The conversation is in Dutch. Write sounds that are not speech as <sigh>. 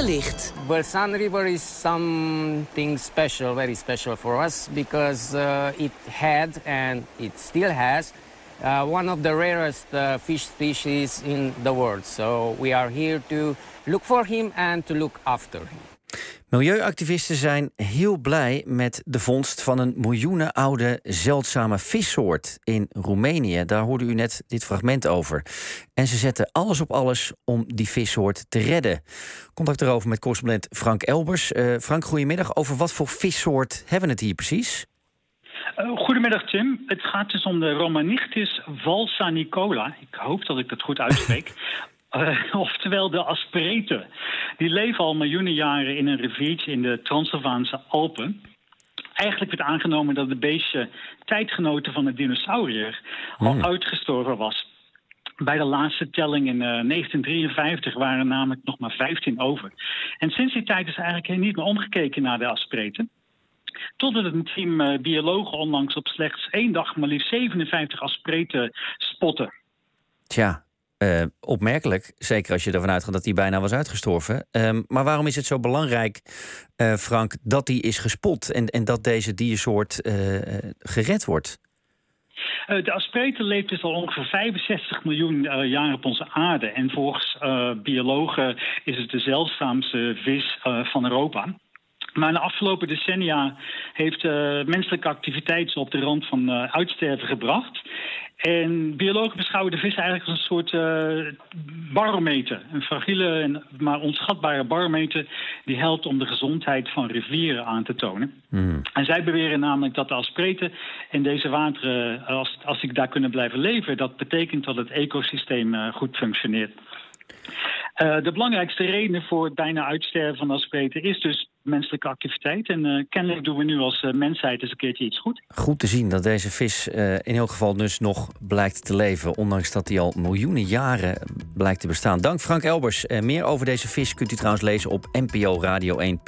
Toegelicht. Bulsan River is something special, very special for us because uh, it had and it still has uh, one of the rarest uh, fish species in the world. So we are here to look for him and to look after him. Milieuactivisten zijn heel blij met de vondst van een miljoenenoude zeldzame vissoort in Roemenië. Daar hoorde u net dit fragment over. En ze zetten alles op alles om die vissoort te redden. Contact erover met correspondent Frank Elbers. Uh, Frank, goedemiddag. Over wat voor vissoort hebben we het hier precies? Uh, goedemiddag Tim. Het gaat dus om de Romanichtis valsanicola. Ik hoop dat ik dat goed uitspreek. <laughs> Uh, <laughs> oftewel de aspreten. Die leven al miljoenen jaren in een riviertje in de Transylvaanse Alpen. Eigenlijk werd aangenomen dat de beestje tijdgenoten van de dinosaurier al hmm. uitgestorven was. Bij de laatste telling in uh, 1953 waren er namelijk nog maar 15 over. En sinds die tijd is eigenlijk niet meer omgekeken naar de aspreten. Totdat een team uh, biologen onlangs op slechts één dag maar liefst 57 aspreten spotten. Tja, uh, opmerkelijk. Zeker als je ervan uitgaat dat hij bijna was uitgestorven. Um, maar waarom is het zo belangrijk, uh, Frank, dat hij is gespot en, en dat deze diersoort uh, gered wordt? de asprete leeft dus al ongeveer 65 miljoen jaar op onze aarde. En volgens biologen is het de zeldzaamste vis van Europa. Maar in de afgelopen decennia heeft menselijke activiteit ze op de rand van uitsterven gebracht. En biologen beschouwen de vis eigenlijk als een soort uh, barometer. Een fragiele en maar onschatbare barometer die helpt om de gezondheid van rivieren aan te tonen. Mm. En zij beweren namelijk dat de aspreten in deze wateren, als, als die daar kunnen blijven leven, dat betekent dat het ecosysteem uh, goed functioneert. Uh, de belangrijkste reden voor het bijna uitsterven van de aspreten is dus menselijke activiteit. En uh, kennelijk doen we nu als uh, mensheid eens een keertje iets goed. Goed te zien dat deze vis uh, in elk geval dus nog blijkt te leven. Ondanks dat hij al miljoenen jaren blijkt te bestaan. Dank Frank Elbers. meer over deze vis kunt u trouwens lezen op nporadio1.nl.